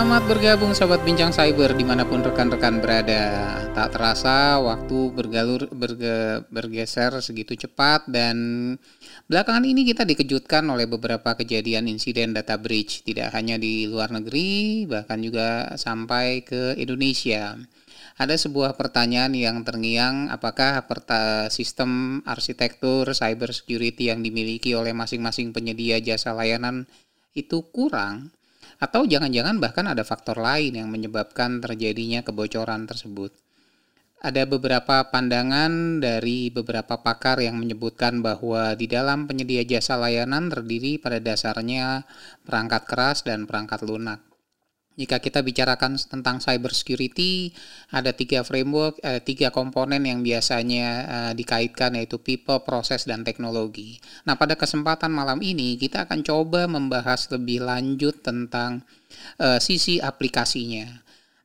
Selamat bergabung Sobat Bincang Cyber di mana pun rekan-rekan berada. Tak terasa waktu bergalur berge, bergeser segitu cepat dan belakangan ini kita dikejutkan oleh beberapa kejadian insiden data breach tidak hanya di luar negeri bahkan juga sampai ke Indonesia. Ada sebuah pertanyaan yang terngiang apakah perta sistem arsitektur cyber security yang dimiliki oleh masing-masing penyedia jasa layanan itu kurang atau jangan-jangan bahkan ada faktor lain yang menyebabkan terjadinya kebocoran tersebut. Ada beberapa pandangan dari beberapa pakar yang menyebutkan bahwa di dalam penyedia jasa layanan terdiri pada dasarnya perangkat keras dan perangkat lunak. Jika kita bicarakan tentang cyber security, ada tiga framework, eh, tiga komponen yang biasanya eh, dikaitkan yaitu people, proses, dan teknologi. Nah, pada kesempatan malam ini kita akan coba membahas lebih lanjut tentang eh, sisi aplikasinya,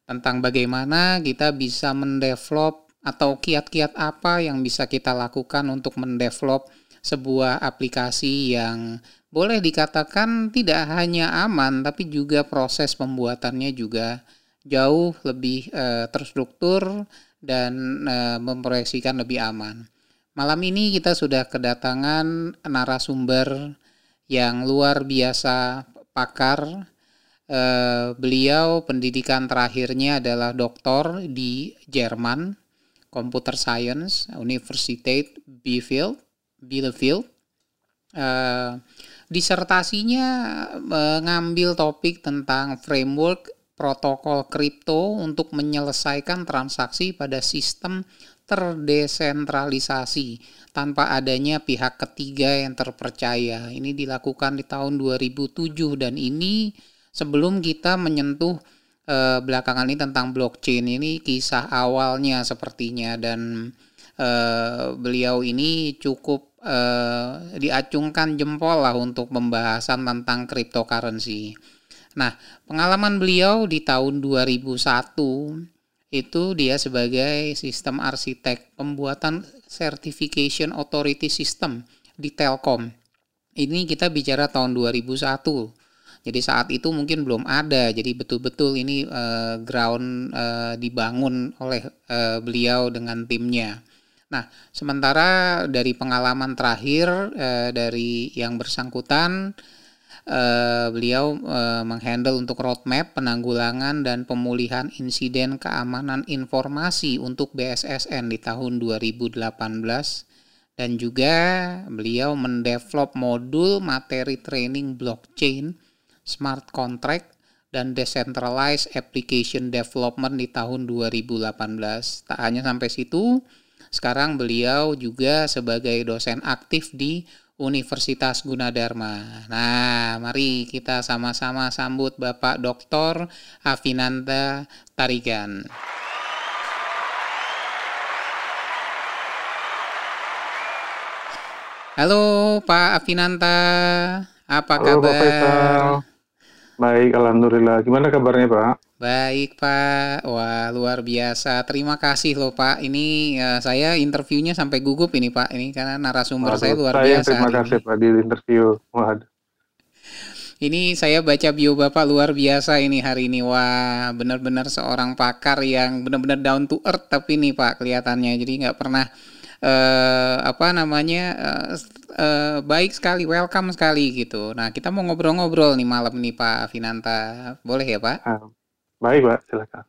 tentang bagaimana kita bisa mendevelop atau kiat-kiat apa yang bisa kita lakukan untuk mendevelop sebuah aplikasi yang boleh dikatakan tidak hanya aman tapi juga proses pembuatannya juga jauh lebih e, terstruktur dan e, memproyeksikan lebih aman. Malam ini kita sudah kedatangan narasumber yang luar biasa pakar. E, beliau pendidikan terakhirnya adalah doktor di Jerman, Computer Science, Universität Bielefeld. Bielefeld. Uh, Disertasinya mengambil topik tentang framework protokol kripto untuk menyelesaikan transaksi pada sistem terdesentralisasi tanpa adanya pihak ketiga yang terpercaya. Ini dilakukan di tahun 2007 dan ini sebelum kita menyentuh eh, belakangan ini tentang blockchain ini kisah awalnya sepertinya dan eh, beliau ini cukup eh, diacungkan jempol lah untuk pembahasan tentang cryptocurrency. Nah, pengalaman beliau di tahun 2001 itu dia sebagai sistem arsitek pembuatan certification authority system di Telkom. Ini kita bicara tahun 2001. Jadi saat itu mungkin belum ada. Jadi betul-betul ini uh, ground uh, dibangun oleh uh, beliau dengan timnya. Nah, sementara dari pengalaman terakhir eh, dari yang bersangkutan, eh, beliau eh, menghandle untuk roadmap penanggulangan dan pemulihan insiden keamanan informasi untuk BSSN di tahun 2018 dan juga beliau mendevelop modul materi training blockchain, smart contract, dan decentralized application development di tahun 2018. Tak hanya sampai situ, sekarang beliau juga sebagai dosen aktif di Universitas Gunadarma. Nah, mari kita sama-sama sambut Bapak Dr. Avinanda Tarigan. Halo Pak Avinanta, apa Halo, kabar? Pak Baik, alhamdulillah. Gimana kabarnya, Pak? Baik, Pak. Wah, luar biasa. Terima kasih loh, Pak. Ini uh, saya interviewnya sampai gugup ini, Pak. Ini karena narasumber Waduh, saya luar saya biasa. Terima kasih. Pak, di interview. Waduh. Ini saya baca bio Bapak luar biasa ini hari ini. Wah, benar-benar seorang pakar yang benar-benar down to earth tapi nih Pak kelihatannya. Jadi nggak pernah uh, apa namanya uh, uh, baik sekali, welcome sekali gitu. Nah kita mau ngobrol-ngobrol nih malam nih Pak Finanta, boleh ya Pak? Baik Pak, silakan.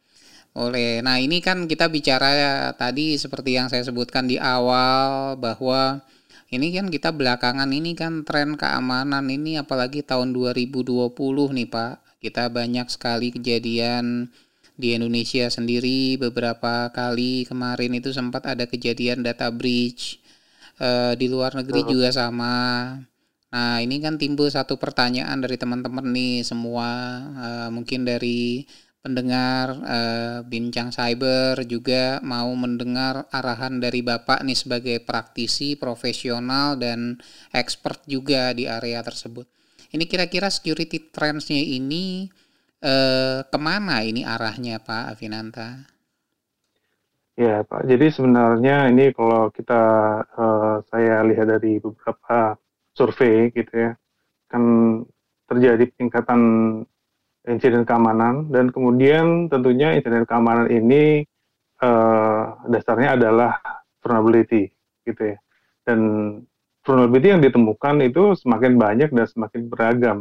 Boleh. Nah ini kan kita bicara tadi seperti yang saya sebutkan di awal bahwa ini kan kita belakangan ini kan tren keamanan ini apalagi tahun 2020 nih Pak. Kita banyak sekali kejadian di Indonesia sendiri beberapa kali kemarin itu sempat ada kejadian data breach uh, di luar negeri uh. juga sama. Nah ini kan timbul satu pertanyaan dari teman-teman nih semua uh, mungkin dari pendengar uh, bincang cyber juga mau mendengar arahan dari Bapak nih sebagai praktisi profesional dan expert juga di area tersebut. Ini kira-kira security trendsnya ini eh, ke mana ini arahnya Pak Avinanta? Ya Pak, jadi sebenarnya ini kalau kita uh, saya lihat dari beberapa survei gitu ya, kan terjadi peningkatan insiden keamanan dan kemudian tentunya insiden keamanan ini uh, dasarnya adalah vulnerability gitu ya. Dan vulnerability yang ditemukan itu semakin banyak dan semakin beragam.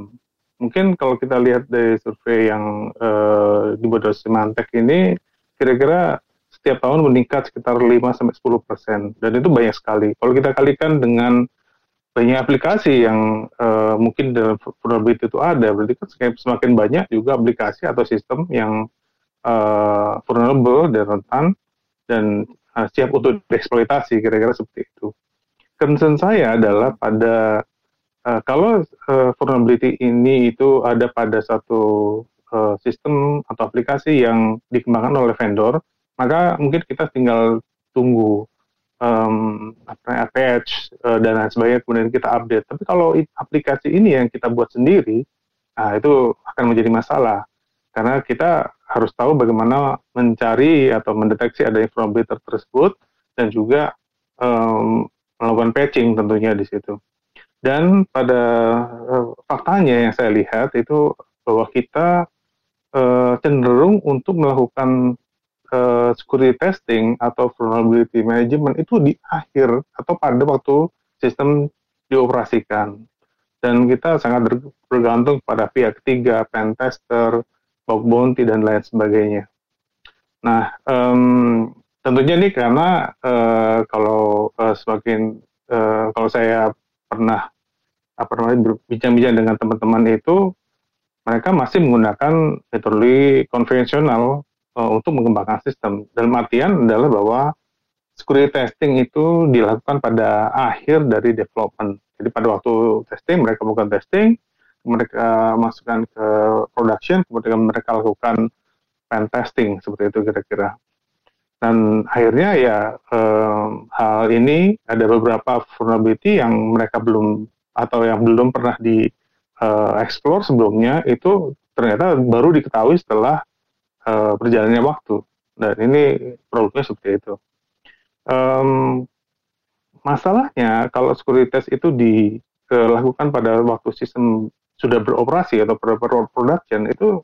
Mungkin kalau kita lihat dari survei yang uh, dibuat oleh Symantec ini kira-kira setiap tahun meningkat sekitar 5 sampai 10 persen dan itu banyak sekali. Kalau kita kalikan dengan banyak aplikasi yang uh, mungkin dalam vulnerability itu ada, berarti kan semakin banyak juga aplikasi atau sistem yang uh, vulnerable dan rentan dan uh, siap untuk dieksploitasi, kira-kira seperti itu. Concern saya adalah pada uh, kalau uh, vulnerability ini itu ada pada satu uh, sistem atau aplikasi yang dikembangkan oleh vendor, maka mungkin kita tinggal tunggu um, apa patch uh, dan lain sebagainya kemudian kita update. Tapi kalau aplikasi ini yang kita buat sendiri, nah itu akan menjadi masalah karena kita harus tahu bagaimana mencari atau mendeteksi adanya vulnerability tersebut dan juga um, melakukan patching tentunya di situ. Dan pada uh, faktanya yang saya lihat itu bahwa kita uh, cenderung untuk melakukan uh, security testing atau vulnerability management itu di akhir atau pada waktu sistem dioperasikan. Dan kita sangat bergantung pada pihak ketiga, pen tester, bug bounty, dan lain sebagainya. Nah, um, tentunya ini karena uh, kalau uh, semakin uh, kalau saya pernah apa namanya berbincang-bincang dengan teman-teman itu mereka masih menggunakan metode konvensional uh, untuk mengembangkan sistem. Dalam artian adalah bahwa security testing itu dilakukan pada akhir dari development. Jadi pada waktu testing mereka bukan testing, mereka masukkan ke production, kemudian mereka lakukan pen testing seperti itu kira-kira. Dan akhirnya ya eh, hal ini ada beberapa vulnerability yang mereka belum atau yang belum pernah di uh, explore sebelumnya itu ternyata baru diketahui setelah uh, berjalannya waktu dan ini problemnya seperti itu. Um, masalahnya kalau security itu dilakukan pada waktu sistem sudah beroperasi atau production itu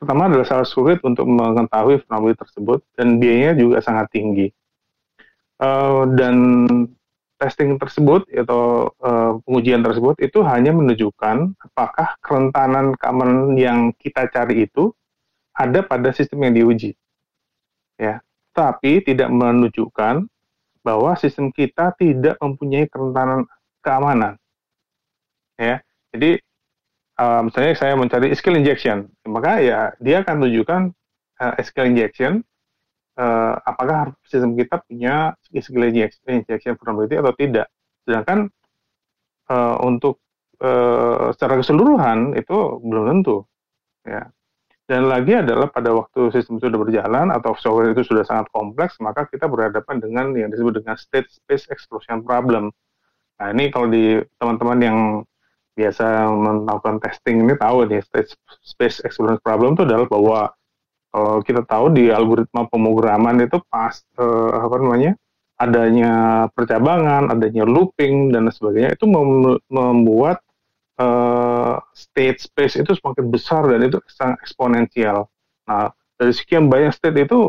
pertama adalah sangat sulit untuk mengetahui vulnerability tersebut dan biayanya juga sangat tinggi. Uh, dan testing tersebut atau uh, pengujian tersebut itu hanya menunjukkan apakah kerentanan keamanan yang kita cari itu ada pada sistem yang diuji. Ya, tapi tidak menunjukkan bahwa sistem kita tidak mempunyai kerentanan keamanan. Ya, jadi uh, misalnya saya mencari skill injection, maka ya dia akan tunjukkan uh, skill injection uh, apakah sistem kita punya injection, injection vulnerability atau tidak. Sedangkan uh, untuk uh, secara keseluruhan itu belum tentu. Ya, dan lagi adalah pada waktu sistem sudah berjalan atau software itu sudah sangat kompleks, maka kita berhadapan dengan yang disebut dengan state space explosion problem. Nah ini kalau di teman-teman yang biasa melakukan testing ini tahu nih state space explosion problem itu adalah bahwa kalau kita tahu di algoritma pemrograman itu pas eh, apa namanya adanya percabangan, adanya looping dan sebagainya itu membuat uh, state space itu semakin besar dan itu sangat eksponensial. Nah, dari sekian banyak state itu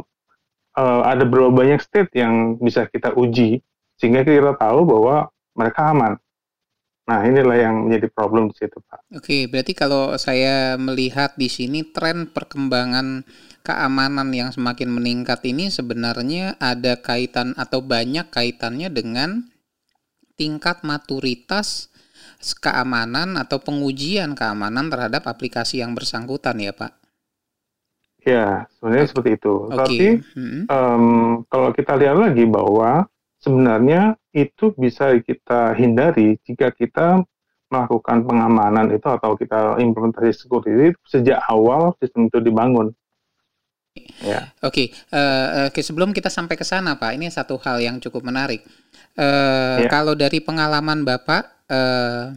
uh, ada berapa banyak state yang bisa kita uji sehingga kita tahu bahwa mereka aman. Nah, inilah yang menjadi problem di situ, Pak. Oke, berarti kalau saya melihat di sini tren perkembangan keamanan yang semakin meningkat ini sebenarnya ada kaitan atau banyak kaitannya dengan tingkat maturitas keamanan atau pengujian keamanan terhadap aplikasi yang bersangkutan ya Pak? Ya, sebenarnya okay. seperti itu. Okay. Tapi hmm. um, kalau kita lihat lagi bahwa sebenarnya itu bisa kita hindari jika kita melakukan pengamanan itu atau kita implementasi security sejak awal sistem itu dibangun. Ya. Oke, okay. uh, eh, uh, okay. sebelum kita sampai ke sana, Pak, ini satu hal yang cukup menarik. Uh, ya. Kalau dari pengalaman Bapak, uh,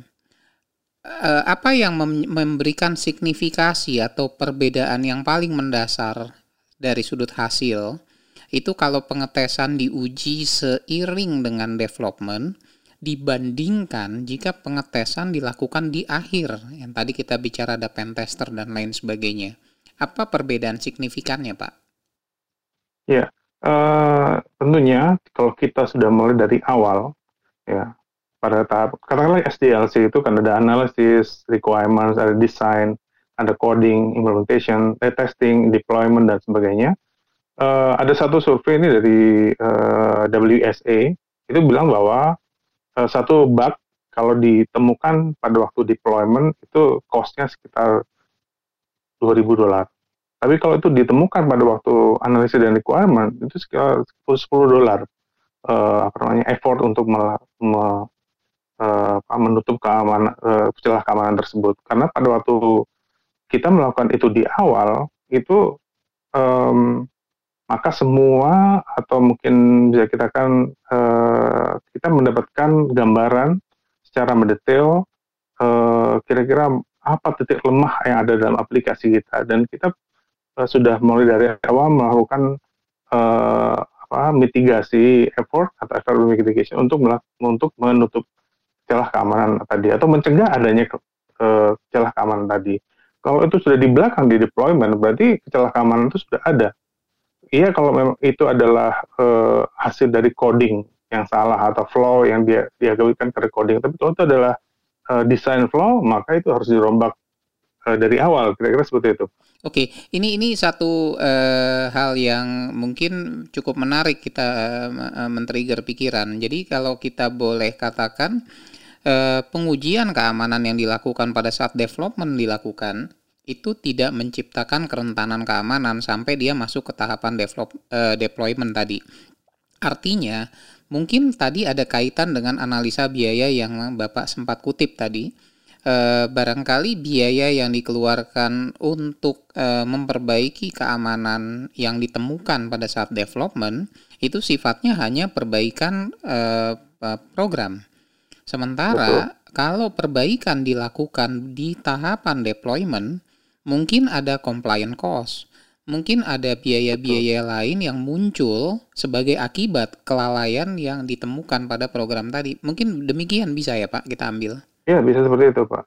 uh, apa yang mem memberikan signifikasi atau perbedaan yang paling mendasar dari sudut hasil itu kalau pengetesan diuji seiring dengan development dibandingkan jika pengetesan dilakukan di akhir yang tadi kita bicara ada pentester dan lain sebagainya. Apa perbedaan signifikannya, Pak? Ya, uh, tentunya kalau kita sudah mulai dari awal, ya pada tahap katakanlah SDLC itu kan ada analisis, requirements, ada design, ada coding, implementation, testing, deployment dan sebagainya. Uh, ada satu survei ini dari uh, WSA itu bilang bahwa uh, satu bug kalau ditemukan pada waktu deployment itu costnya sekitar 2000 dolar. Tapi kalau itu ditemukan pada waktu analisis dan requirement itu sekitar 10 dolar uh, apa namanya effort untuk me, me, uh, menutup keamanan uh, celah keamanan tersebut. Karena pada waktu kita melakukan itu di awal itu um, maka semua atau mungkin bisa kita kan uh, kita mendapatkan gambaran secara mendetail uh, kira-kira apa titik lemah yang ada dalam aplikasi kita dan kita uh, sudah mulai dari awal melakukan uh, apa mitigasi effort atau effort mitigation untuk untuk menutup celah keamanan tadi atau mencegah adanya uh, celah keamanan tadi. Kalau itu sudah di belakang di deployment berarti celah keamanan itu sudah ada iya kalau memang itu adalah uh, hasil dari coding yang salah atau flow yang dia dia gawikan ke recording tapi kalau itu adalah uh, desain flow maka itu harus dirombak uh, dari awal kira-kira seperti itu. Oke, ini ini satu uh, hal yang mungkin cukup menarik kita uh, men-trigger pikiran. Jadi kalau kita boleh katakan uh, pengujian keamanan yang dilakukan pada saat development dilakukan itu tidak menciptakan kerentanan keamanan sampai dia masuk ke tahapan develop uh, deployment tadi. Artinya, mungkin tadi ada kaitan dengan analisa biaya yang Bapak sempat kutip tadi. Uh, barangkali biaya yang dikeluarkan untuk memperbaiki keamanan yang ditemukan pada saat development itu sifatnya hanya perbaikan program. Sementara Betul. kalau perbaikan dilakukan di tahapan deployment, mungkin ada compliant cost, mungkin ada biaya-biaya lain yang muncul sebagai akibat kelalaian yang ditemukan pada program tadi. Mungkin demikian bisa ya Pak kita ambil? Ya bisa seperti itu Pak.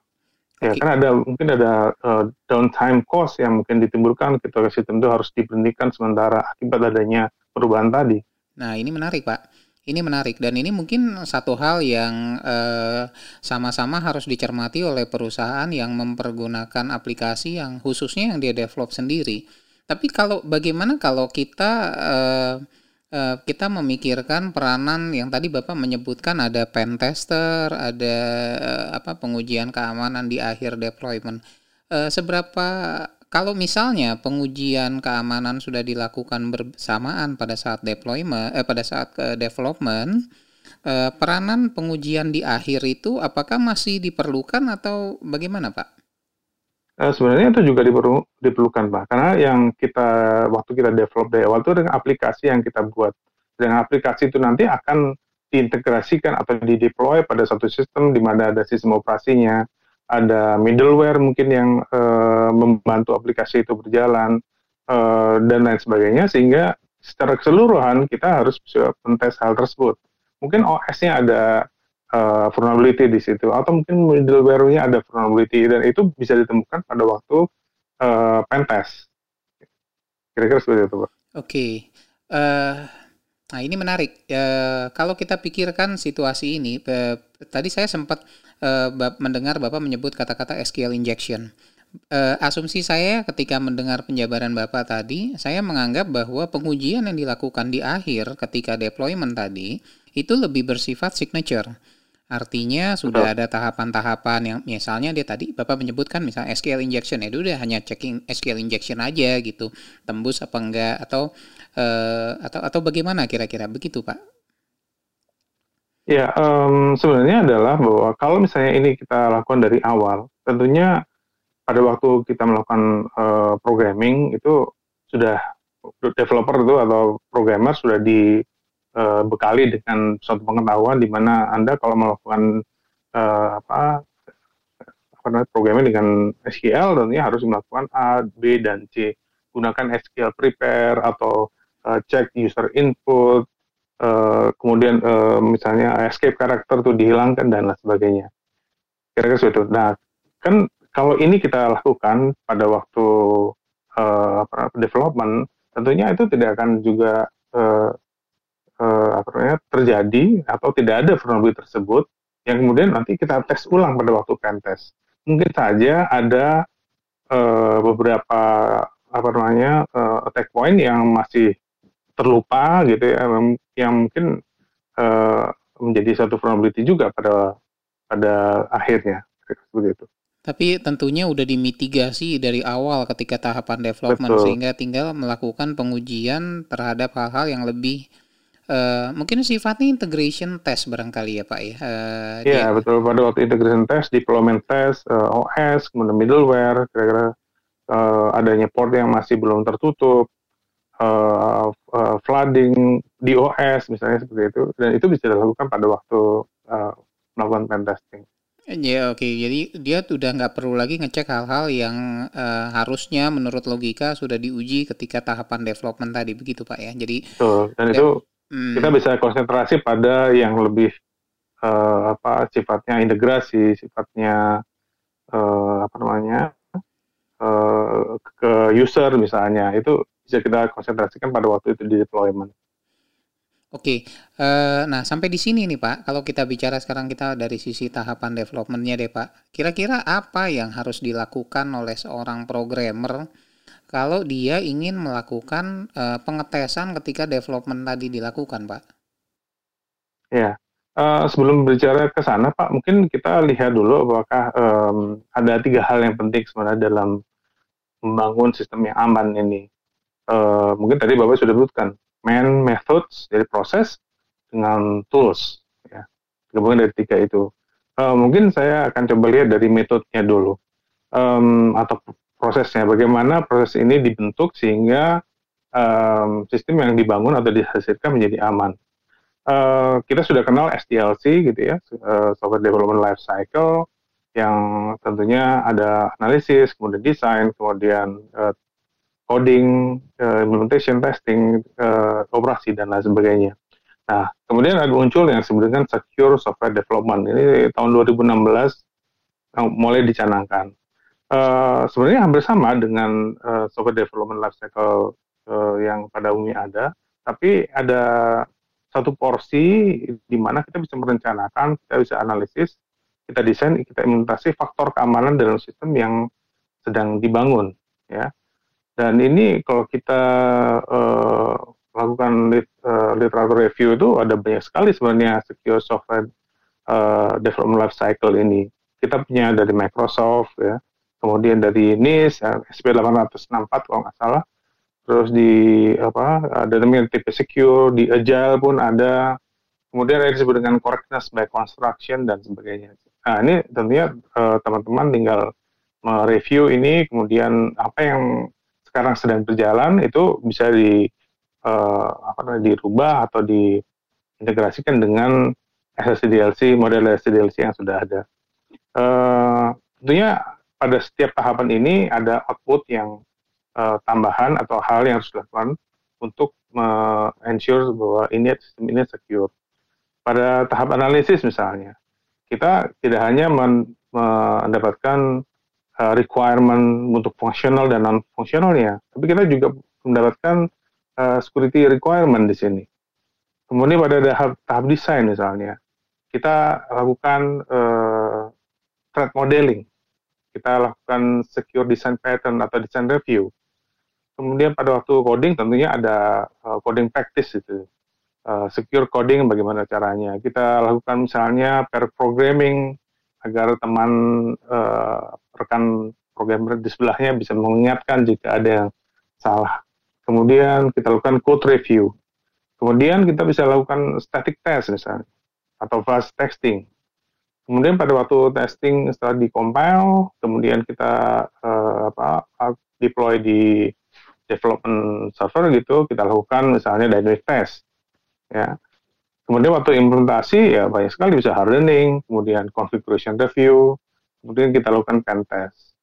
Ya okay. kan ada mungkin ada uh, downtime cost yang mungkin ditimbulkan ketika sistem itu harus diberhentikan sementara akibat adanya perubahan tadi. Nah ini menarik Pak. Ini menarik dan ini mungkin satu hal yang eh, sama-sama harus dicermati oleh perusahaan yang mempergunakan aplikasi yang khususnya yang dia develop sendiri. Tapi kalau bagaimana kalau kita eh, eh, kita memikirkan peranan yang tadi Bapak menyebutkan ada pen tester, ada eh, apa pengujian keamanan di akhir deployment. Eh, seberapa kalau misalnya pengujian keamanan sudah dilakukan bersamaan pada saat deployment eh, pada saat uh, development eh, peranan pengujian di akhir itu apakah masih diperlukan atau bagaimana Pak? Uh, sebenarnya itu juga diperlu, diperlukan Pak. Karena yang kita waktu kita develop dari awal itu dengan aplikasi yang kita buat. Dengan aplikasi itu nanti akan diintegrasikan atau dideploy pada satu sistem di mana ada sistem operasinya ada middleware mungkin yang uh, membantu aplikasi itu berjalan uh, dan lain sebagainya sehingga secara keseluruhan kita harus bisa mentes hal tersebut. Mungkin OS-nya ada uh, vulnerability di situ atau mungkin middleware-nya ada vulnerability dan itu bisa ditemukan pada waktu uh, pentest. Kira-kira seperti itu, Pak. Oke. Okay. Uh, nah, ini menarik. Uh, kalau kita pikirkan situasi ini, uh, tadi saya sempat mendengar Bapak menyebut kata-kata SQL injection. Uh, asumsi saya ketika mendengar penjabaran Bapak tadi, saya menganggap bahwa pengujian yang dilakukan di akhir ketika deployment tadi itu lebih bersifat signature. Artinya sudah ada tahapan-tahapan yang misalnya dia tadi Bapak menyebutkan misalnya SQL injection ya udah hanya checking SQL injection aja gitu. Tembus apa enggak atau uh, atau atau bagaimana kira-kira begitu, Pak? Ya, um, sebenarnya adalah bahwa kalau misalnya ini kita lakukan dari awal, tentunya pada waktu kita melakukan uh, programming itu sudah developer itu atau programmer sudah dibekali uh, dengan suatu pengetahuan di mana anda kalau melakukan uh, apa apa namanya programming dengan SQL tentunya harus melakukan A, B dan C. Gunakan SQL prepare atau uh, check user input, uh, kemudian uh, misalnya escape karakter itu dihilangkan dan lain sebagainya. Kira-kira seperti itu. Nah, kan kalau ini kita lakukan pada waktu uh, development, tentunya itu tidak akan juga uh, uh, terjadi atau tidak ada vulnerability tersebut yang kemudian nanti kita tes ulang pada waktu pen test. Mungkin saja ada uh, beberapa apa namanya uh, attack point yang masih terlupa gitu ya, yang mungkin uh, menjadi satu vulnerability juga pada pada akhirnya seperti itu. Tapi tentunya udah dimitigasi dari awal ketika tahapan development Betul. sehingga tinggal melakukan pengujian terhadap hal-hal yang lebih uh, mungkin sifatnya integration test barangkali ya Pak ya. Uh, Iya betul pada waktu integration test, deployment test, uh, OS, kemudian middleware, kira-kira uh, adanya port yang masih belum tertutup, uh, uh, flooding di OS misalnya seperti itu, dan itu bisa dilakukan pada waktu uh, melakukan pen testing. Ya oke, okay. jadi dia sudah nggak perlu lagi ngecek hal-hal yang uh, harusnya menurut logika sudah diuji ketika tahapan development tadi begitu pak ya. Jadi Betul. dan itu hmm. kita bisa konsentrasi pada yang lebih uh, apa sifatnya integrasi, sifatnya uh, apa namanya uh, ke user misalnya itu bisa kita konsentrasikan pada waktu itu di deployment. Oke, uh, nah sampai di sini nih Pak, kalau kita bicara sekarang kita dari sisi tahapan developmentnya deh Pak, kira-kira apa yang harus dilakukan oleh seorang programmer kalau dia ingin melakukan uh, pengetesan ketika development tadi dilakukan Pak? Ya, uh, sebelum berbicara ke sana Pak, mungkin kita lihat dulu apakah um, ada tiga hal yang penting sebenarnya dalam membangun sistem yang aman ini. Uh, mungkin tadi Bapak sudah sebutkan main methods dari proses dengan tools ya. Gabungan dari tiga itu. Uh, mungkin saya akan coba lihat dari metodenya dulu. Um, atau prosesnya. Bagaimana proses ini dibentuk sehingga um, sistem yang dibangun atau dihasilkan menjadi aman. Uh, kita sudah kenal SDLC gitu ya uh, software development life cycle yang tentunya ada analisis kemudian desain kemudian uh, coding, uh, implementation, testing, uh, operasi dan lain sebagainya. Nah, kemudian ada muncul yang dengan secure software development. Ini tahun 2016 mulai dicanangkan. Uh, sebenarnya hampir sama dengan uh, software development lifecycle uh, yang pada umumnya ada, tapi ada satu porsi di mana kita bisa merencanakan, kita bisa analisis, kita desain, kita implementasi faktor keamanan dalam sistem yang sedang dibangun, ya. Dan ini kalau kita uh, lakukan lit, uh, literatur review itu ada banyak sekali sebenarnya secure software uh, development life cycle ini. Kita punya dari Microsoft ya, kemudian dari NIST ya, SP864 kalau nggak salah. Terus di apa ada namanya tipe secure, di Agile pun ada. Kemudian ada disebut dengan correctness by construction dan sebagainya. Nah ini tentunya teman-teman uh, tinggal mereview ini, kemudian apa yang sekarang sedang berjalan itu bisa di uh, apa namanya dirubah atau diintegrasikan dengan SSDLC model SSDLC yang sudah ada. Uh, tentunya pada setiap tahapan ini ada output yang uh, tambahan atau hal yang harus dilakukan untuk ensure bahwa ini sistem ini secure. Pada tahap analisis misalnya, kita tidak hanya mendapatkan uh, requirement untuk fungsional dan non fungsionalnya, tapi kita juga mendapatkan uh, security requirement di sini. Kemudian pada tahap, tahap desain misalnya, kita lakukan uh, threat modeling, kita lakukan secure design pattern atau design review. Kemudian pada waktu coding tentunya ada uh, coding practice itu, uh, secure coding bagaimana caranya. Kita lakukan misalnya pair programming agar teman uh, rekan programmer di sebelahnya bisa mengingatkan jika ada yang salah. Kemudian kita lakukan code review. Kemudian kita bisa lakukan static test misalnya atau fast testing. Kemudian pada waktu testing setelah compile, kemudian kita uh, apa deploy di development server gitu, kita lakukan misalnya dynamic test. Ya. Kemudian waktu implementasi ya banyak sekali bisa hardening, kemudian configuration review, kemudian kita lakukan pen test.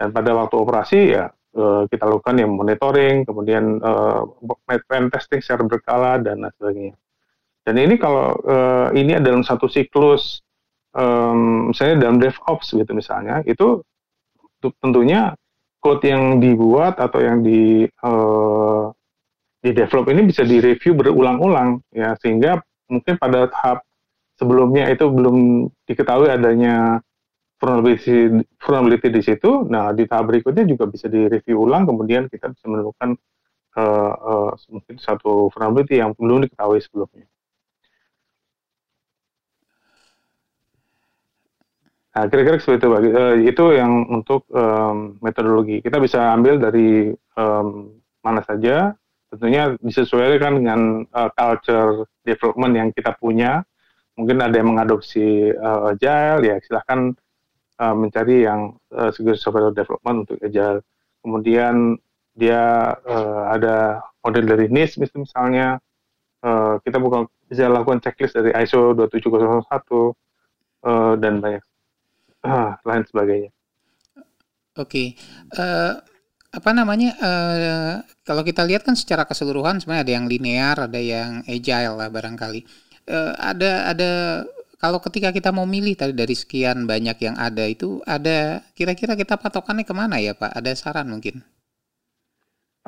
Dan pada waktu operasi ya eh, kita lakukan yang monitoring, kemudian uh, pen testing secara berkala dan lain sebagainya. Dan ini kalau uh, ini dalam satu siklus, misalnya dalam DevOps gitu misalnya, itu tentunya code yang dibuat atau yang di di develop ini bisa direview berulang-ulang ya sehingga mungkin pada tahap sebelumnya itu belum diketahui adanya vulnerability, vulnerability di situ. Nah di tahap berikutnya juga bisa direview ulang, kemudian kita bisa menemukan uh, uh, mungkin satu vulnerability yang belum diketahui sebelumnya. Nah, kira-kira seperti itu, bagi uh, itu yang untuk um, metodologi. Kita bisa ambil dari um, mana saja, tentunya disesuaikan dengan uh, culture development yang kita punya. Mungkin ada yang mengadopsi uh, agile, ya silahkan uh, mencari yang uh, software development untuk agile. Kemudian dia uh, ada model dari NIST misalnya, uh, kita bukan bisa lakukan checklist dari ISO 27001 uh, dan banyak ah, lain sebagainya. Oke, okay. uh, apa namanya? Uh, kalau kita lihat kan secara keseluruhan sebenarnya ada yang linear, ada yang agile lah barangkali. Uh, ada ada kalau ketika kita mau milih tadi dari sekian banyak yang ada itu ada kira-kira kita patokannya ke mana ya Pak? Ada saran mungkin?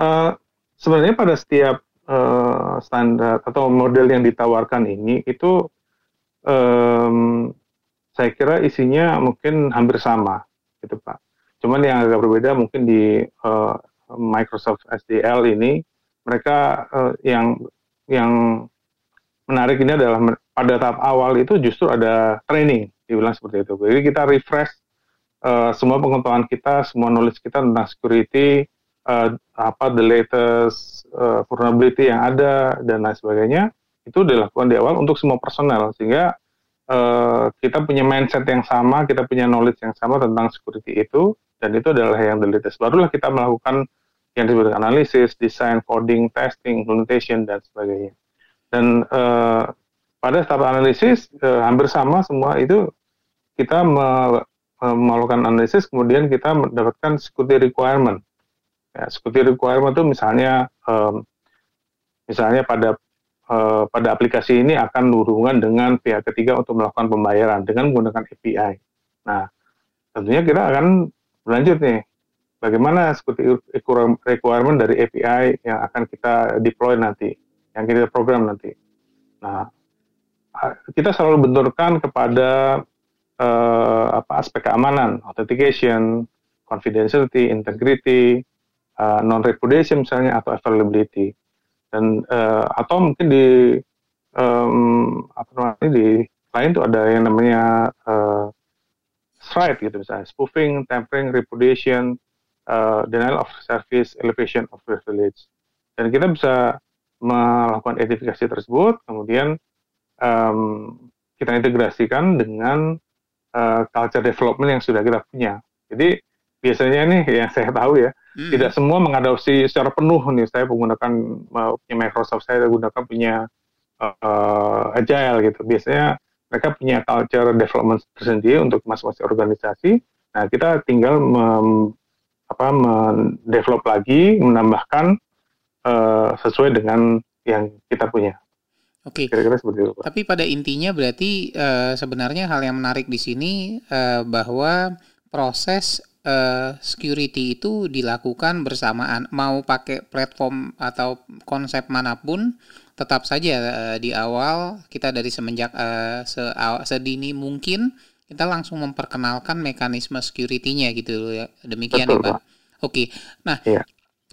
Uh, sebenarnya pada setiap uh, standar atau model yang ditawarkan ini itu um, saya kira isinya mungkin hampir sama gitu Pak. Cuman yang agak berbeda mungkin di uh, Microsoft SDL ini mereka uh, yang yang menarik ini adalah pada tahap awal itu justru ada training dibilang seperti itu. Jadi kita refresh uh, semua pengetahuan kita, semua knowledge kita tentang security, uh, apa the latest uh, vulnerability yang ada dan lain sebagainya itu dilakukan di awal untuk semua personel sehingga Eh, kita punya mindset yang sama, kita punya knowledge yang sama tentang security itu, dan itu adalah yang latest. Barulah kita melakukan yang disebut analisis, design, coding, testing, implementation, dan sebagainya. Dan uh, pada tahap analisis uh, hampir sama semua itu kita me, melakukan analisis, kemudian kita mendapatkan security requirement. Ya, security requirement itu misalnya um, misalnya pada uh, pada aplikasi ini akan berhubungan dengan pihak ketiga untuk melakukan pembayaran dengan menggunakan API. Nah, tentunya kita akan berlanjut nih, bagaimana seperti requirement dari API yang akan kita deploy nanti, yang kita program nanti. Nah, kita selalu benturkan kepada uh, apa aspek keamanan, authentication, confidentiality, integrity, uh, non-repudiation misalnya atau availability dan uh, atau mungkin di um, apa namanya di lain tuh ada yang namanya uh, SRIDE gitu misalnya spoofing, tampering, repudiation, uh, denial of service, elevation of privilege dan kita bisa melakukan identifikasi tersebut kemudian um, kita integrasikan dengan uh, culture development yang sudah kita punya jadi biasanya nih yang saya tahu ya Hmm. Tidak semua mengadopsi secara penuh nih. Saya menggunakan punya Microsoft, saya gunakan punya uh, Agile gitu. Biasanya mereka punya culture development tersendiri untuk masing-masing organisasi. Nah, kita tinggal mem, apa mendevelop lagi, menambahkan uh, sesuai dengan yang kita punya. Oke. Kira-kira seperti itu. Tapi pada intinya berarti uh, sebenarnya hal yang menarik di sini uh, bahwa proses uh, security itu dilakukan bersamaan mau pakai platform atau konsep mana pun tetap saja uh, di awal kita dari semenjak uh, se sedini mungkin kita langsung memperkenalkan mekanisme security-nya gitu ya demikian Betul, ya Pak. Oke. Nah, iya.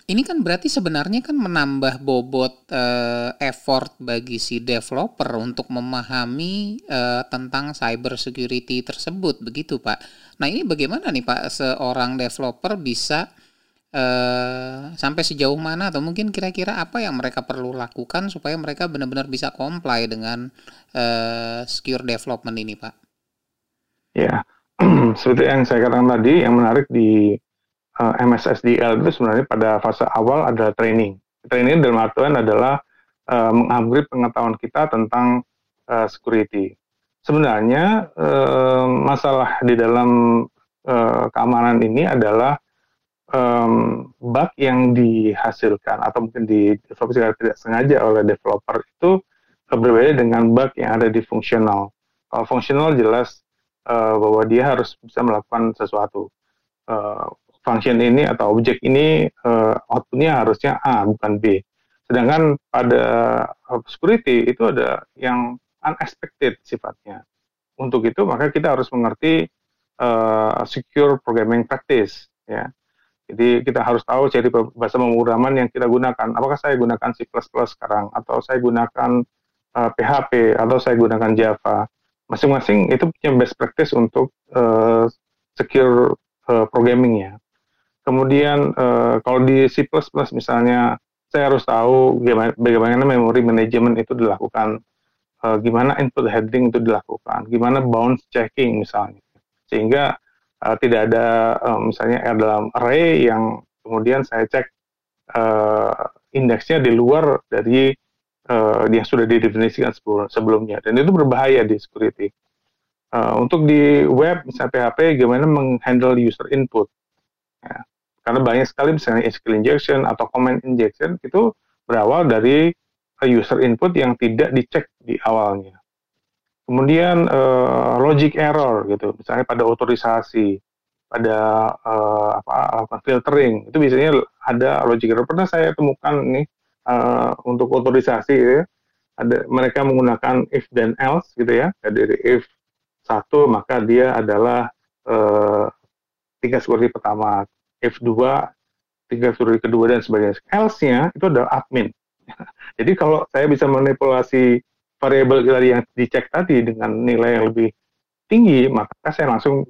Ini kan berarti sebenarnya kan menambah bobot uh, effort bagi si developer untuk memahami uh, tentang cyber security tersebut, begitu Pak. Nah ini bagaimana nih Pak seorang developer bisa uh, sampai sejauh mana atau mungkin kira-kira apa yang mereka perlu lakukan supaya mereka benar-benar bisa comply dengan uh, secure development ini Pak? Ya, seperti yang saya katakan tadi, yang menarik di uh, eh, MSSDL itu sebenarnya pada fase awal ada training. Training dalam artian adalah uh, mengupgrade pengetahuan kita tentang uh, security. Sebenarnya masalah di dalam keamanan ini adalah um, bug yang dihasilkan atau mungkin di develop secara tidak sengaja oleh developer itu berbeda dengan bug yang ada di fungsional. Kalau fungsional jelas uh, bahwa dia harus bisa melakukan sesuatu. Uh, function ini atau objek ini uh, outputnya harusnya A bukan B. Sedangkan pada security itu ada yang unexpected sifatnya. Untuk itu maka kita harus mengerti uh, secure programming practice ya. Jadi kita harus tahu jadi bahasa pemrograman yang kita gunakan. Apakah saya gunakan C++ sekarang atau saya gunakan uh, PHP atau saya gunakan Java. Masing-masing itu punya best practice untuk uh, secure uh, programming ya. Kemudian uh, kalau di C++ misalnya saya harus tahu bagaimana, memori manajemen itu dilakukan, uh, gimana input heading itu dilakukan, gimana bounce checking misalnya, sehingga uh, tidak ada uh, misalnya dalam array yang kemudian saya cek uh, indeksnya di luar dari uh, yang sudah didefinisikan sebelumnya, dan itu berbahaya di security. Uh, untuk di web misalnya PHP, gimana menghandle user input. Ya karena banyak sekali misalnya SQL injection atau comment injection itu berawal dari user input yang tidak dicek di awalnya. Kemudian uh, logic error gitu, misalnya pada otorisasi, pada uh, apa filtering itu biasanya ada logic error. Pernah saya temukan nih uh, untuk otorisasi ya, ada mereka menggunakan if dan else gitu ya. Dari if satu maka dia adalah uh, tingkat seperti pertama. F2, tinggal suri kedua dan sebagainya. Else-nya itu adalah admin. Jadi kalau saya bisa manipulasi variabel tadi yang dicek tadi dengan nilai yang lebih tinggi, maka saya langsung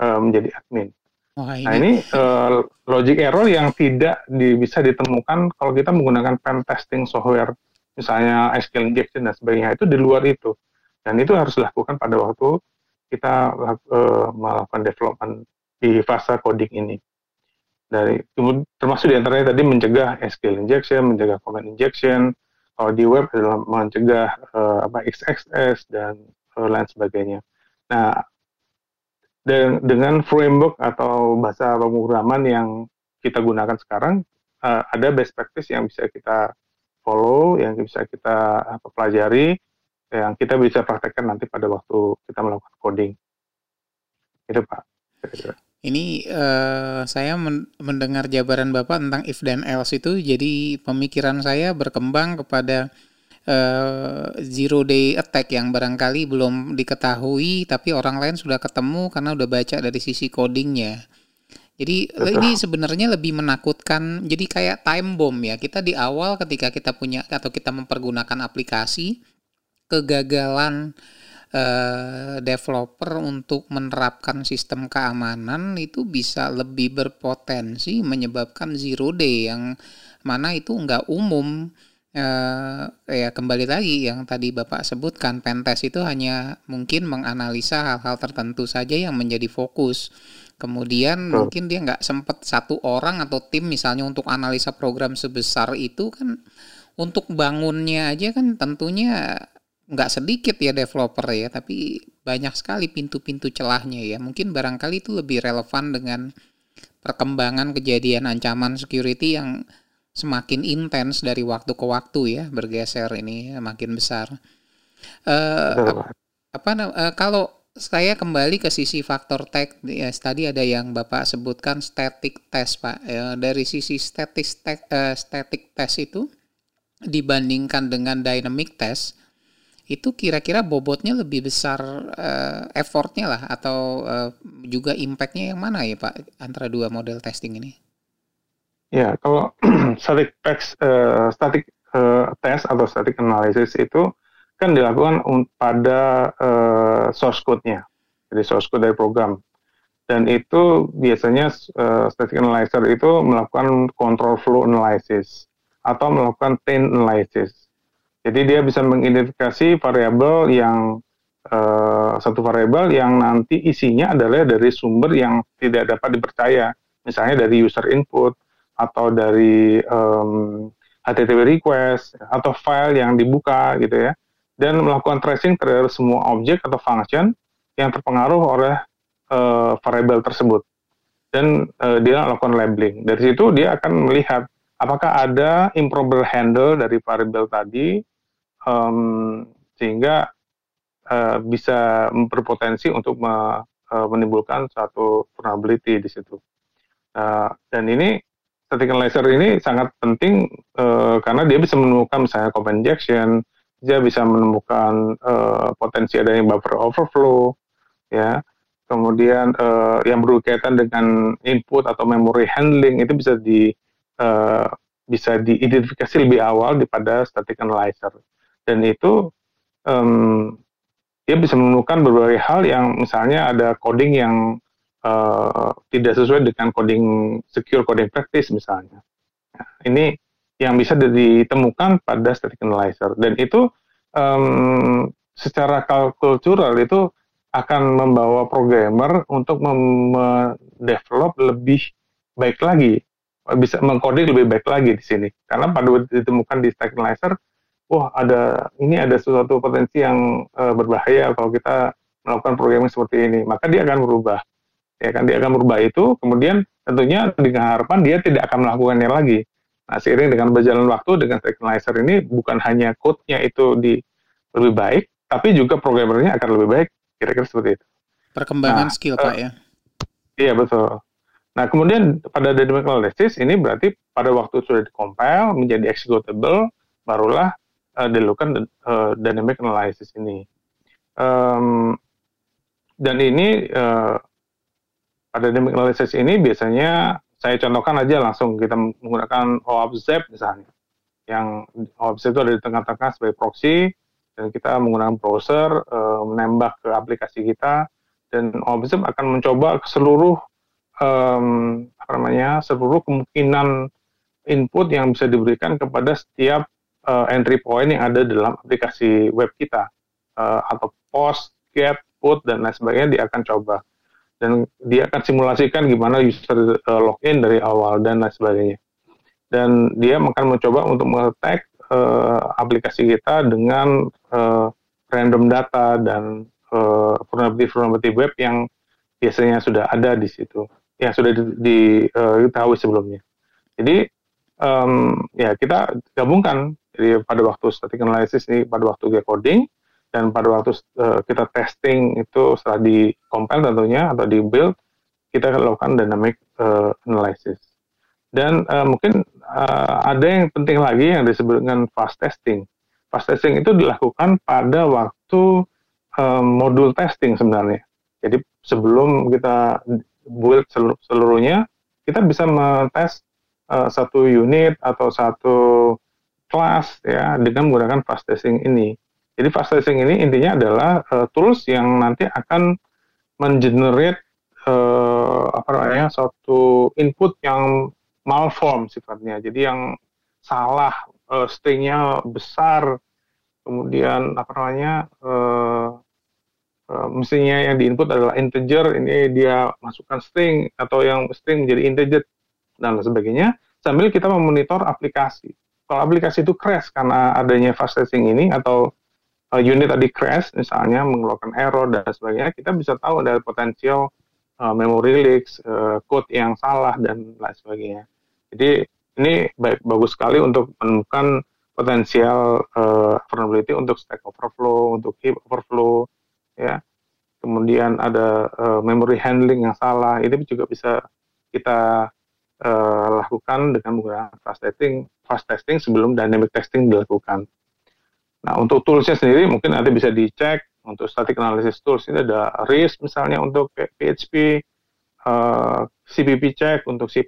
uh, menjadi admin. Oh, ini. Nah ini uh, logic error yang tidak di, bisa ditemukan kalau kita menggunakan pen testing software, misalnya SQL injection dan sebagainya itu di luar itu, dan itu harus dilakukan pada waktu kita uh, melakukan development di fase coding ini dari termasuk di antaranya tadi mencegah SQL injection, mencegah comment injection, kalau di web adalah mencegah uh, apa XXS dan uh, lain sebagainya. Nah, de dengan framework atau bahasa pemrograman yang kita gunakan sekarang, uh, ada best practice yang bisa kita follow, yang bisa kita apa, pelajari, yang kita bisa praktekkan nanti pada waktu kita melakukan coding. Itu Pak. Ini uh, saya mendengar jabaran Bapak tentang if dan else itu jadi pemikiran saya berkembang kepada uh, zero day attack yang barangkali belum diketahui tapi orang lain sudah ketemu karena udah baca dari sisi codingnya. Jadi Betul. ini sebenarnya lebih menakutkan. Jadi kayak time bomb ya. Kita di awal ketika kita punya atau kita mempergunakan aplikasi kegagalan uh, developer untuk menerapkan sistem keamanan itu bisa lebih berpotensi menyebabkan zero day yang mana itu nggak umum uh, ya kembali lagi yang tadi bapak sebutkan pentes itu hanya mungkin menganalisa hal-hal tertentu saja yang menjadi fokus kemudian oh. mungkin dia nggak sempat satu orang atau tim misalnya untuk analisa program sebesar itu kan untuk bangunnya aja kan tentunya nggak sedikit ya developer ya, tapi banyak sekali pintu-pintu celahnya ya. Mungkin barangkali itu lebih relevan dengan perkembangan kejadian ancaman security yang semakin intens dari waktu ke waktu ya, bergeser ini ya, makin besar. Uh, apa uh, kalau saya kembali ke sisi faktor tech ya tadi ada yang Bapak sebutkan static test Pak. Ya, dari sisi static uh, static test itu dibandingkan dengan dynamic test itu kira-kira bobotnya lebih besar uh, effortnya lah atau uh, juga impactnya yang mana ya Pak antara dua model testing ini? Ya kalau static test, uh, static uh, test atau static analysis itu kan dilakukan pada uh, source code-nya, jadi source code dari program. Dan itu biasanya uh, static analyzer itu melakukan control flow analysis atau melakukan chain analysis jadi dia bisa mengidentifikasi variabel yang uh, satu variabel yang nanti isinya adalah dari sumber yang tidak dapat dipercaya, misalnya dari user input atau dari um, HTTP request atau file yang dibuka gitu ya, dan melakukan tracing terhadap semua objek atau function yang terpengaruh oleh uh, variabel tersebut. Dan uh, dia melakukan labeling. Dari situ dia akan melihat apakah ada improper handle dari variabel tadi um, sehingga uh, bisa berpotensi untuk me, uh, menimbulkan suatu vulnerability di situ. Uh, dan ini static analyzer ini sangat penting uh, karena dia bisa menemukan misalnya code injection, dia bisa menemukan uh, potensi adanya buffer overflow, ya. Kemudian uh, yang berkaitan dengan input atau memory handling itu bisa di uh, bisa diidentifikasi lebih awal daripada static analyzer dan itu um, dia bisa menemukan berbagai hal yang misalnya ada coding yang uh, tidak sesuai dengan coding secure coding practice misalnya. Nah, ini yang bisa ditemukan pada static analyzer dan itu um, secara cultural itu akan membawa programmer untuk mendevelop lebih baik lagi, bisa mengkoding lebih baik lagi di sini. Karena pada ditemukan di stack analyzer, wah ada ini ada sesuatu potensi yang uh, berbahaya kalau kita melakukan programming seperti ini, maka dia akan berubah. Ya kan dia akan berubah itu, kemudian tentunya dengan harapan dia tidak akan melakukannya lagi. Nah, seiring dengan berjalan waktu dengan analyzer ini bukan hanya code-nya itu di lebih baik, tapi juga programmernya akan lebih baik Kira-kira seperti itu. Perkembangan nah, skill, uh, Pak ya. Iya, betul. Nah, kemudian pada dynamic analysis ini berarti pada waktu sudah dikompil menjadi executable, barulah uh, dilakukan uh, dynamic analysis ini. Um, dan ini uh, pada dynamic analysis ini biasanya saya contohkan aja langsung kita menggunakan OAuth misalnya. Yang OAuth itu ada di tengah-tengah sebagai proxy, dan kita menggunakan browser uh, menembak ke aplikasi kita dan Observe akan mencoba seluruh um, apa namanya seluruh kemungkinan input yang bisa diberikan kepada setiap uh, entry point yang ada dalam aplikasi web kita. Uh, atau post, get, put dan lain sebagainya dia akan coba. Dan dia akan simulasikan gimana user uh, login dari awal dan lain sebagainya. Dan dia akan mencoba untuk mengetek uh, aplikasi kita dengan uh, random data dan uh, vulnerability web yang biasanya sudah ada di situ, yang sudah diketahui uh, sebelumnya. Jadi um, ya kita gabungkan jadi pada waktu static analysis ini pada waktu coding dan pada waktu uh, kita testing itu setelah di compile tentunya atau di build kita akan lakukan dynamic uh, analysis dan uh, mungkin uh, ada yang penting lagi yang disebut dengan fast testing. Fast testing itu dilakukan pada waktu uh, modul testing sebenarnya. Jadi sebelum kita build seluruhnya, kita bisa metes uh, satu unit atau satu kelas ya dengan menggunakan fast testing ini. Jadi fast testing ini intinya adalah uh, tools yang nanti akan mengenerate uh, apa namanya suatu input yang malform sifatnya. Jadi yang salah uh, stringnya besar, kemudian apa namanya uh, uh, mestinya yang diinput adalah integer, ini dia masukkan string atau yang string menjadi integer dan sebagainya. Sambil kita memonitor aplikasi. Kalau aplikasi itu crash karena adanya fast testing ini atau uh, unit tadi crash misalnya mengeluarkan error dan sebagainya, kita bisa tahu ada potensial uh, memory leaks, uh, code yang salah dan lain sebagainya. Jadi ini baik bagus sekali untuk menemukan potensial uh, vulnerability untuk stack overflow, untuk heap overflow, ya. Kemudian ada uh, memory handling yang salah, ini juga bisa kita uh, lakukan dengan menggunakan fast testing, fast testing sebelum dynamic testing dilakukan. Nah, untuk toolsnya sendiri mungkin nanti bisa dicek untuk static analysis tools ini ada RIS misalnya untuk PHP, uh, CPP check untuk C++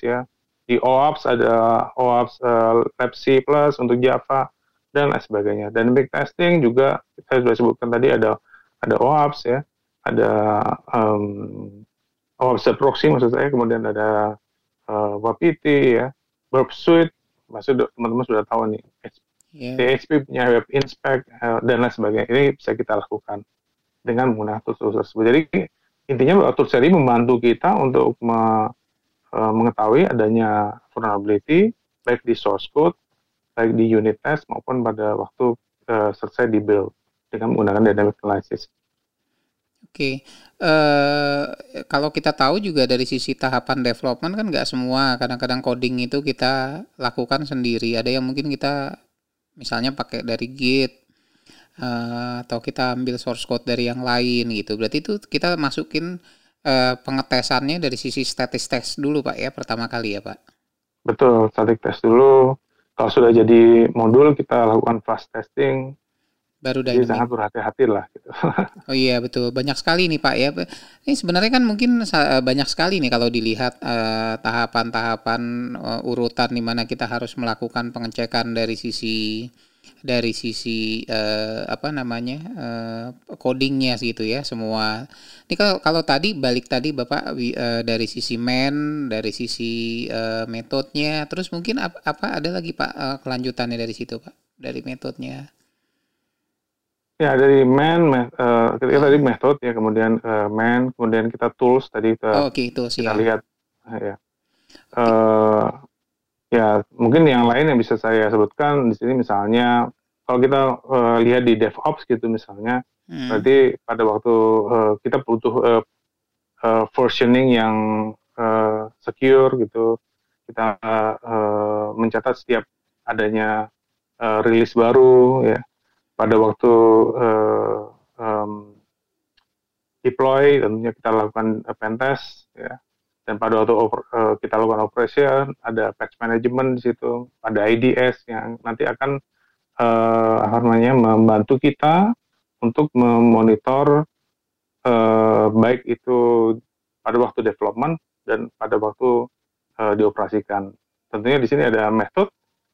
ya, di OAuth ada OAuth uh, Lab C++ untuk Java dan lain sebagainya. Big testing juga saya sudah sebutkan tadi ada ada OAuth ya, ada um, OAuth proxy maksud saya, kemudian ada uh, WAPT ya, Burp Suite, maksud teman-teman sudah tahu nih. Yeah. PHP punya web inspect uh, dan lain sebagainya. Ini bisa kita lakukan dengan menggunakan tools tersebut. Jadi intinya bahwa tools ini membantu kita untuk me uh, mengetahui adanya vulnerability baik di source code, baik di unit test maupun pada waktu uh, selesai di build dengan menggunakan dynamic analysis. Oke, uh, kalau kita tahu juga dari sisi tahapan development kan nggak semua, kadang-kadang coding itu kita lakukan sendiri. Ada yang mungkin kita misalnya pakai dari Git uh, atau kita ambil source code dari yang lain gitu. Berarti itu kita masukin uh, pengetesannya dari sisi static test dulu Pak ya pertama kali ya Pak. Betul, static test dulu. Kalau sudah jadi modul kita lakukan fast testing, baru dynamic. Jadi sangat berhati-hati lah gitu. oh iya betul banyak sekali nih Pak ya. Ini sebenarnya kan mungkin eh, banyak sekali nih kalau dilihat tahapan-tahapan uh, uh, urutan di mana kita harus melakukan pengecekan dari sisi dari sisi uh, apa namanya uh, codingnya gitu ya semua. Ini kalau kalau tadi balik tadi bapak uh, dari sisi main, dari sisi uh, metodenya, terus mungkin apa, apa ada lagi pak uh, kelanjutannya dari situ pak dari metodenya? Ya dari man, uh, kita tadi metode ya, kemudian uh, man, kemudian kita tools tadi kita, oh, okay, tools, kita ya. lihat ya. Uh, ya mungkin yang lain yang bisa saya sebutkan di sini misalnya kalau kita uh, lihat di DevOps gitu misalnya, hmm. berarti pada waktu uh, kita butuh uh, uh, versioning yang uh, secure gitu, kita uh, mencatat setiap adanya uh, rilis baru ya pada waktu uh, um, deploy tentunya kita lakukan pentest ya. Dan pada waktu uh, kita lakukan operation ada patch management di situ ada IDS yang nanti akan uh, apa namanya membantu kita untuk memonitor uh, baik itu pada waktu development dan pada waktu uh, dioperasikan. Tentunya di sini ada metode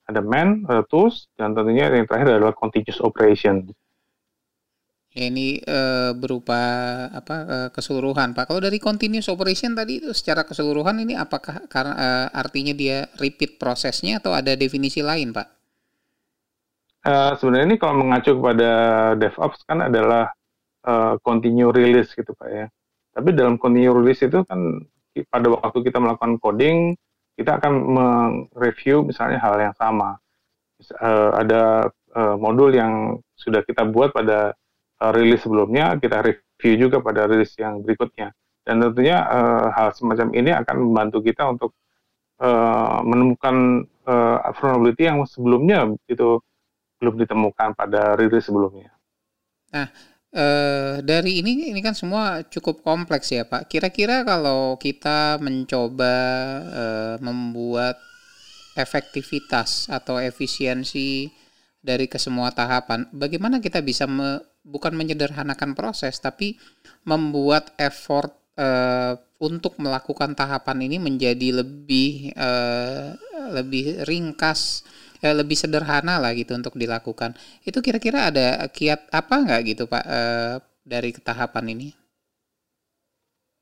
ada man, ada tools, dan tentunya yang terakhir adalah continuous operation. Ya, ini uh, berupa apa uh, keseluruhan, Pak. Kalau dari continuous operation tadi itu secara keseluruhan ini apakah karena uh, artinya dia repeat prosesnya atau ada definisi lain, Pak? Uh, sebenarnya ini kalau mengacu kepada DevOps kan adalah uh, continue release gitu, Pak ya. Tapi dalam continue release itu kan pada waktu kita melakukan coding kita akan mereview misalnya hal yang sama. Uh, ada uh, modul yang sudah kita buat pada uh, rilis sebelumnya, kita review juga pada rilis yang berikutnya. Dan tentunya uh, hal semacam ini akan membantu kita untuk uh, menemukan uh, vulnerability yang sebelumnya itu belum ditemukan pada rilis sebelumnya. Nah, Uh, dari ini ini kan semua cukup kompleks ya Pak. Kira-kira kalau kita mencoba uh, membuat efektivitas atau efisiensi dari kesemua tahapan, bagaimana kita bisa me, bukan menyederhanakan proses, tapi membuat effort uh, untuk melakukan tahapan ini menjadi lebih lebih ringkas eh, lebih sederhana lah gitu untuk dilakukan. Itu kira-kira ada kiat apa nggak gitu Pak eh, dari tahapan ini?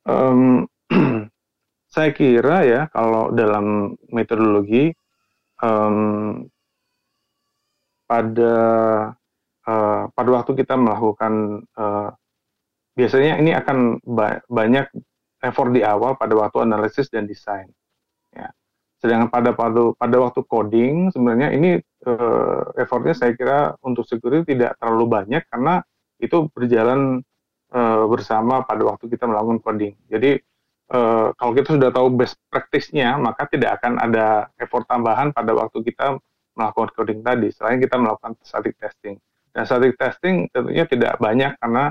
Um, saya kira ya kalau dalam metodologi um, pada uh, pada waktu kita melakukan uh, biasanya ini akan ba banyak effort di awal pada waktu analisis dan desain. Sedangkan pada pada pada waktu coding sebenarnya ini uh, effortnya saya kira untuk security tidak terlalu banyak karena itu berjalan uh, bersama pada waktu kita melakukan coding. Jadi uh, kalau kita sudah tahu best practice-nya maka tidak akan ada effort tambahan pada waktu kita melakukan coding tadi selain kita melakukan static testing. Dan static testing tentunya tidak banyak karena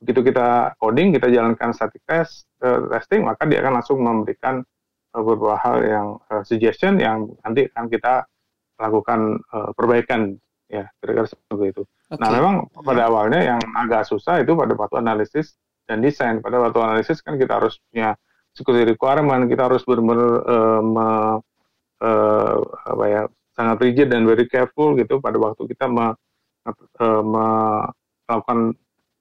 begitu kita coding kita jalankan static test uh, testing maka dia akan langsung memberikan beberapa hal yang uh, suggestion yang nanti akan kita lakukan uh, perbaikan ya kira-kira seperti itu. Okay. Nah memang pada awalnya yang agak susah itu pada waktu analisis dan desain. Pada waktu analisis kan kita harus punya security requirement, kita harus benar-benar uh, me, uh, apa ya sangat rigid dan very careful gitu pada waktu kita me, uh, melakukan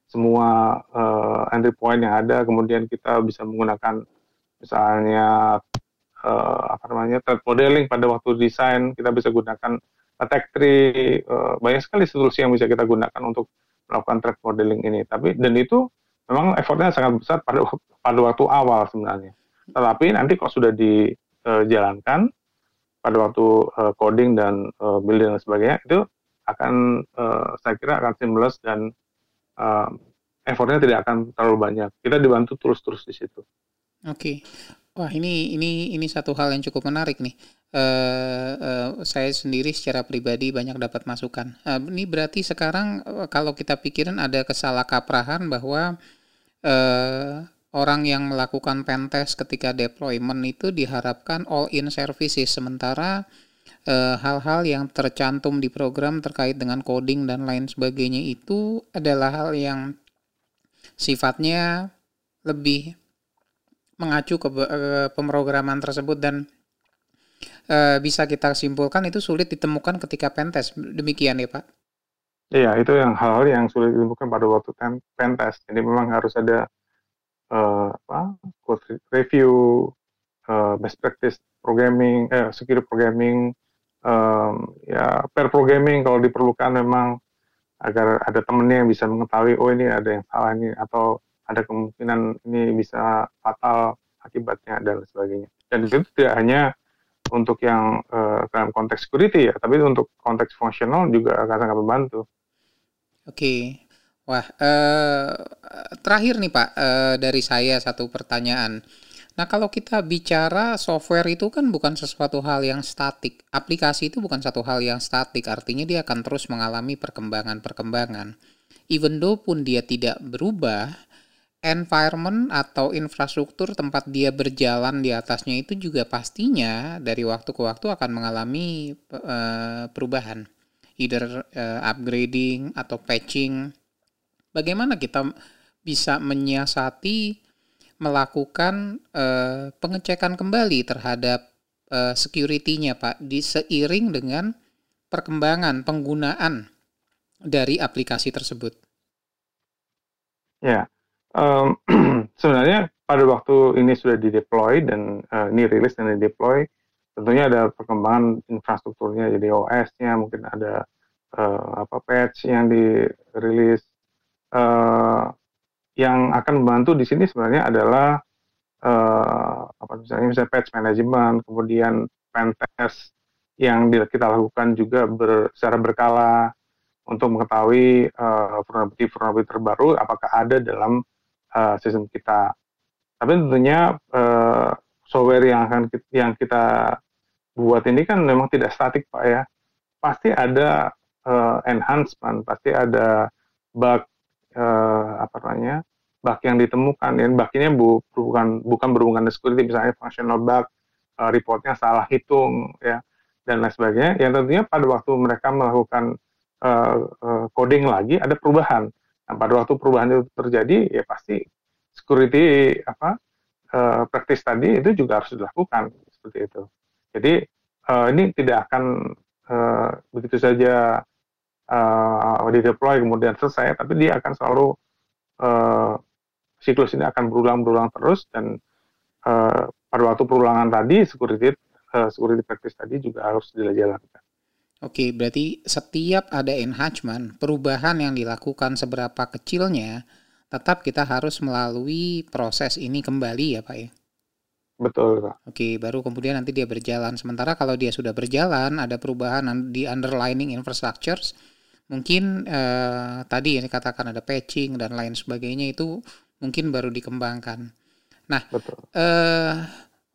semua uh, entry point yang ada, kemudian kita bisa menggunakan misalnya uh, apa namanya thread modeling pada waktu desain kita bisa gunakan attack tree uh, banyak sekali solusi yang bisa kita gunakan untuk melakukan thread modeling ini. Tapi dan itu memang effortnya sangat besar pada pada waktu awal sebenarnya. Tetapi nanti kalau sudah dijalankan pada waktu uh, coding dan uh, building dan sebagainya itu akan uh, saya kira akan seamless dan uh, effortnya tidak akan terlalu banyak. Kita dibantu terus-terus di situ Oke. Wah ini ini ini satu hal yang cukup menarik nih. Uh, uh, saya sendiri secara pribadi banyak dapat masukan. Uh, ini berarti sekarang uh, kalau kita pikirin ada kesalahkaprahan bahwa uh, orang yang melakukan pentest ketika deployment itu diharapkan all in services sementara hal-hal uh, yang tercantum di program terkait dengan coding dan lain sebagainya itu adalah hal yang sifatnya lebih mengacu ke pemrograman tersebut dan uh, bisa kita simpulkan itu sulit ditemukan ketika pentest. Demikian ya Pak? Iya, itu yang hal-hal yang sulit ditemukan pada waktu pentest. Jadi memang harus ada uh, apa, review, uh, best practice programming, eh, security programming, um, ya pair programming kalau diperlukan memang agar ada temennya yang bisa mengetahui oh ini ada yang salah ini atau ada kemungkinan ini bisa fatal akibatnya dan sebagainya. Dan itu tidak hanya untuk yang uh, dalam konteks security ya, tapi untuk konteks fungsional juga akan sangat membantu. Oke, wah uh, terakhir nih Pak uh, dari saya satu pertanyaan. Nah kalau kita bicara software itu kan bukan sesuatu hal yang statik. Aplikasi itu bukan satu hal yang statik, artinya dia akan terus mengalami perkembangan-perkembangan. Even though pun dia tidak berubah, environment atau infrastruktur tempat dia berjalan di atasnya itu juga pastinya dari waktu ke waktu akan mengalami uh, perubahan, either uh, upgrading atau patching. Bagaimana kita bisa menyiasati melakukan uh, pengecekan kembali terhadap uh, security-nya, Pak, di seiring dengan perkembangan penggunaan dari aplikasi tersebut. Ya, um, sebenarnya pada waktu ini sudah di deploy dan uh, ini rilis dan di deploy tentunya ada perkembangan infrastrukturnya jadi OS-nya mungkin ada uh, apa patch yang dirilis. Uh, yang akan membantu di sini sebenarnya adalah uh, apa misalnya misalnya patch management kemudian pen test yang kita lakukan juga ber, secara berkala untuk mengetahui uh, vulnerability vulnerability terbaru apakah ada dalam uh, sistem kita. Tapi tentunya uh, software yang akan kita, yang kita buat ini kan memang tidak statik pak ya. Pasti ada uh, enhancement, pasti ada bug uh, apa namanya bug yang ditemukan. Dan bug ini bu, bukan bukan berhubungan dengan security, misalnya functional bug, uh, reportnya salah hitung ya dan lain sebagainya. Yang tentunya pada waktu mereka melakukan coding lagi ada perubahan Nah, pada waktu perubahan itu terjadi, ya pasti security apa uh, practice tadi itu juga harus dilakukan seperti itu. Jadi uh, ini tidak akan uh, begitu saja uh, di deploy kemudian selesai, tapi dia akan selalu uh, siklus ini akan berulang-berulang terus dan uh, pada waktu perulangan tadi security uh, security practice tadi juga harus dilakukan. Oke, berarti setiap ada enhancement, perubahan yang dilakukan seberapa kecilnya, tetap kita harus melalui proses ini kembali ya Pak ya? Betul Pak. Oke, baru kemudian nanti dia berjalan. Sementara kalau dia sudah berjalan, ada perubahan di underlining infrastructures, mungkin eh, tadi yang dikatakan ada patching dan lain sebagainya itu mungkin baru dikembangkan. Nah, Betul. Eh,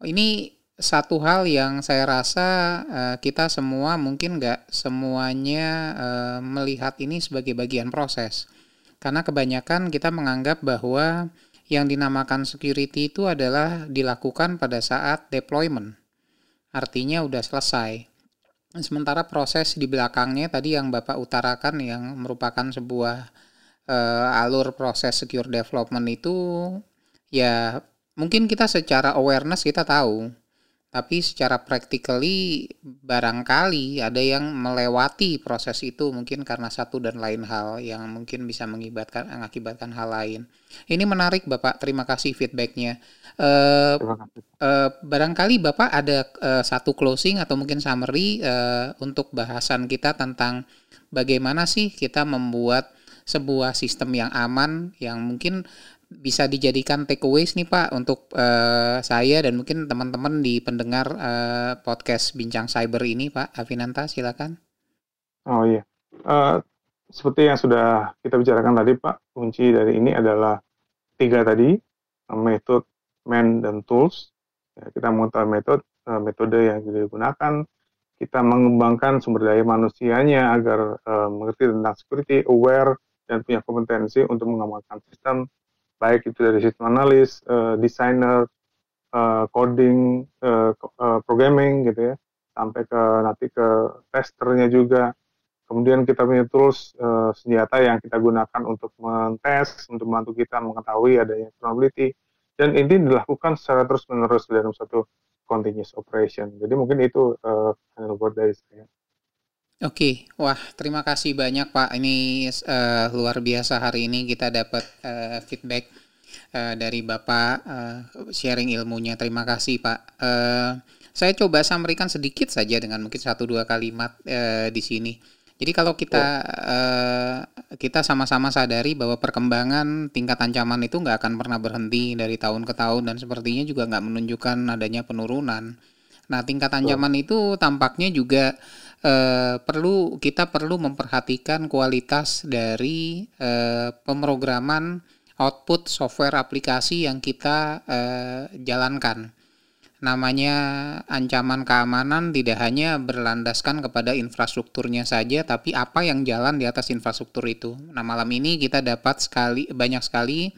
ini satu hal yang saya rasa uh, kita semua mungkin nggak semuanya uh, melihat ini sebagai bagian proses. Karena kebanyakan kita menganggap bahwa yang dinamakan security itu adalah dilakukan pada saat deployment. Artinya udah selesai. Sementara proses di belakangnya tadi yang Bapak utarakan yang merupakan sebuah uh, alur proses secure development itu ya mungkin kita secara awareness kita tahu tapi secara practically barangkali ada yang melewati proses itu mungkin karena satu dan lain hal yang mungkin bisa mengibatkan mengakibatkan hal lain. Ini menarik Bapak, terima kasih feedbacknya. Uh, uh, barangkali Bapak ada uh, satu closing atau mungkin summary uh, untuk bahasan kita tentang bagaimana sih kita membuat sebuah sistem yang aman yang mungkin bisa dijadikan takeaways nih Pak untuk uh, saya dan mungkin teman-teman di pendengar uh, podcast Bincang Cyber ini Pak Avinanta silakan. Oh iya, uh, seperti yang sudah kita bicarakan tadi Pak, kunci dari ini adalah tiga tadi, method, man, dan tools. Ya, kita mengetahui metode uh, metode yang digunakan, kita mengembangkan sumber daya manusianya agar uh, mengerti tentang security, aware, dan punya kompetensi untuk mengembangkan sistem, baik itu dari sistem analis, uh, designer, uh, coding, uh, uh, programming gitu ya, sampai ke nanti ke testernya juga. Kemudian kita punya tools uh, senjata yang kita gunakan untuk mentes, untuk membantu kita mengetahui adanya vulnerability, dan ini dilakukan secara terus menerus dalam satu continuous operation. Jadi mungkin itu uh, buat dari saya. Oke, wah terima kasih banyak Pak. Ini uh, luar biasa hari ini kita dapat uh, feedback uh, dari Bapak uh, sharing ilmunya. Terima kasih Pak. Uh, saya coba sampaikan sedikit saja dengan mungkin satu dua kalimat uh, di sini. Jadi kalau kita uh, kita sama-sama sadari bahwa perkembangan tingkat ancaman itu nggak akan pernah berhenti dari tahun ke tahun dan sepertinya juga nggak menunjukkan adanya penurunan. Nah tingkat ancaman itu tampaknya juga uh, perlu kita perlu memperhatikan kualitas dari uh, pemrograman output software aplikasi yang kita uh, jalankan namanya ancaman keamanan tidak hanya berlandaskan kepada infrastrukturnya saja, tapi apa yang jalan di atas infrastruktur itu. Nah, malam ini kita dapat sekali banyak sekali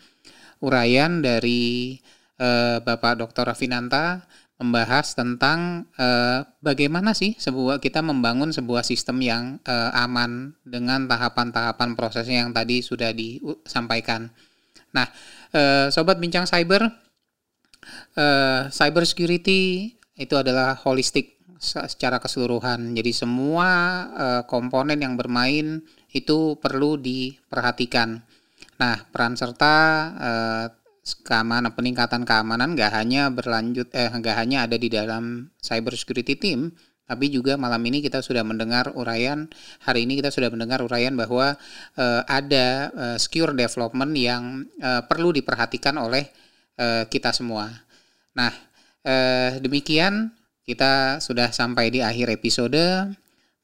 uraian dari uh, Bapak Dr. Rafinanta membahas tentang uh, bagaimana sih sebuah kita membangun sebuah sistem yang uh, aman dengan tahapan-tahapan prosesnya yang tadi sudah disampaikan. Nah, uh, sobat bincang cyber uh, cyber security itu adalah holistik secara keseluruhan. Jadi semua uh, komponen yang bermain itu perlu diperhatikan. Nah, peran serta uh, keamanan peningkatan keamanan nggak hanya berlanjut eh nggak hanya ada di dalam cyber security team, tapi juga malam ini kita sudah mendengar uraian hari ini kita sudah mendengar uraian bahwa uh, ada uh, secure development yang uh, perlu diperhatikan oleh uh, kita semua. Nah, eh, demikian kita sudah sampai di akhir episode.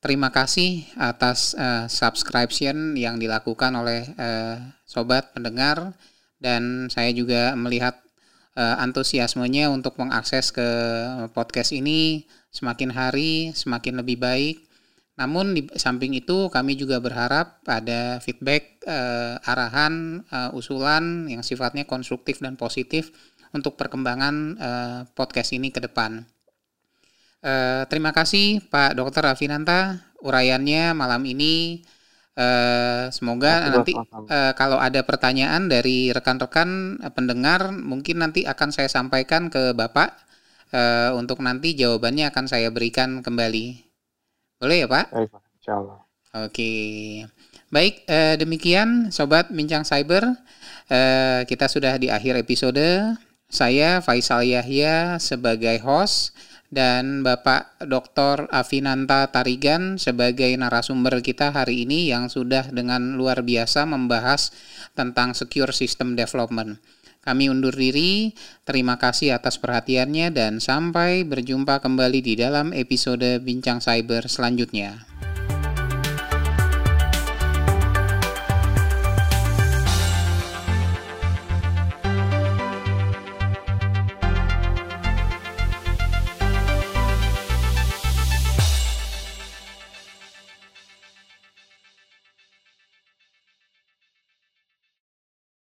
Terima kasih atas uh, subscription yang dilakukan oleh uh, sobat pendengar dan saya juga melihat uh, antusiasmenya untuk mengakses ke podcast ini semakin hari semakin lebih baik. Namun di samping itu kami juga berharap ada feedback, uh, arahan, uh, usulan yang sifatnya konstruktif dan positif untuk perkembangan uh, podcast ini ke depan. Uh, terima kasih Pak Dr. Rafinanta uraiannya malam ini. Uh, semoga nanti uh, kalau ada pertanyaan dari rekan-rekan pendengar mungkin nanti akan saya sampaikan ke Bapak uh, untuk nanti jawabannya akan saya berikan kembali. Boleh ya Pak? Baik, Oke. Baik, uh, demikian Sobat Bincang Cyber. Uh, kita sudah di akhir episode. Saya Faisal Yahya sebagai host dan Bapak Dr. Afinanta Tarigan sebagai narasumber kita hari ini yang sudah dengan luar biasa membahas tentang secure system development. Kami undur diri, terima kasih atas perhatiannya dan sampai berjumpa kembali di dalam episode Bincang Cyber selanjutnya.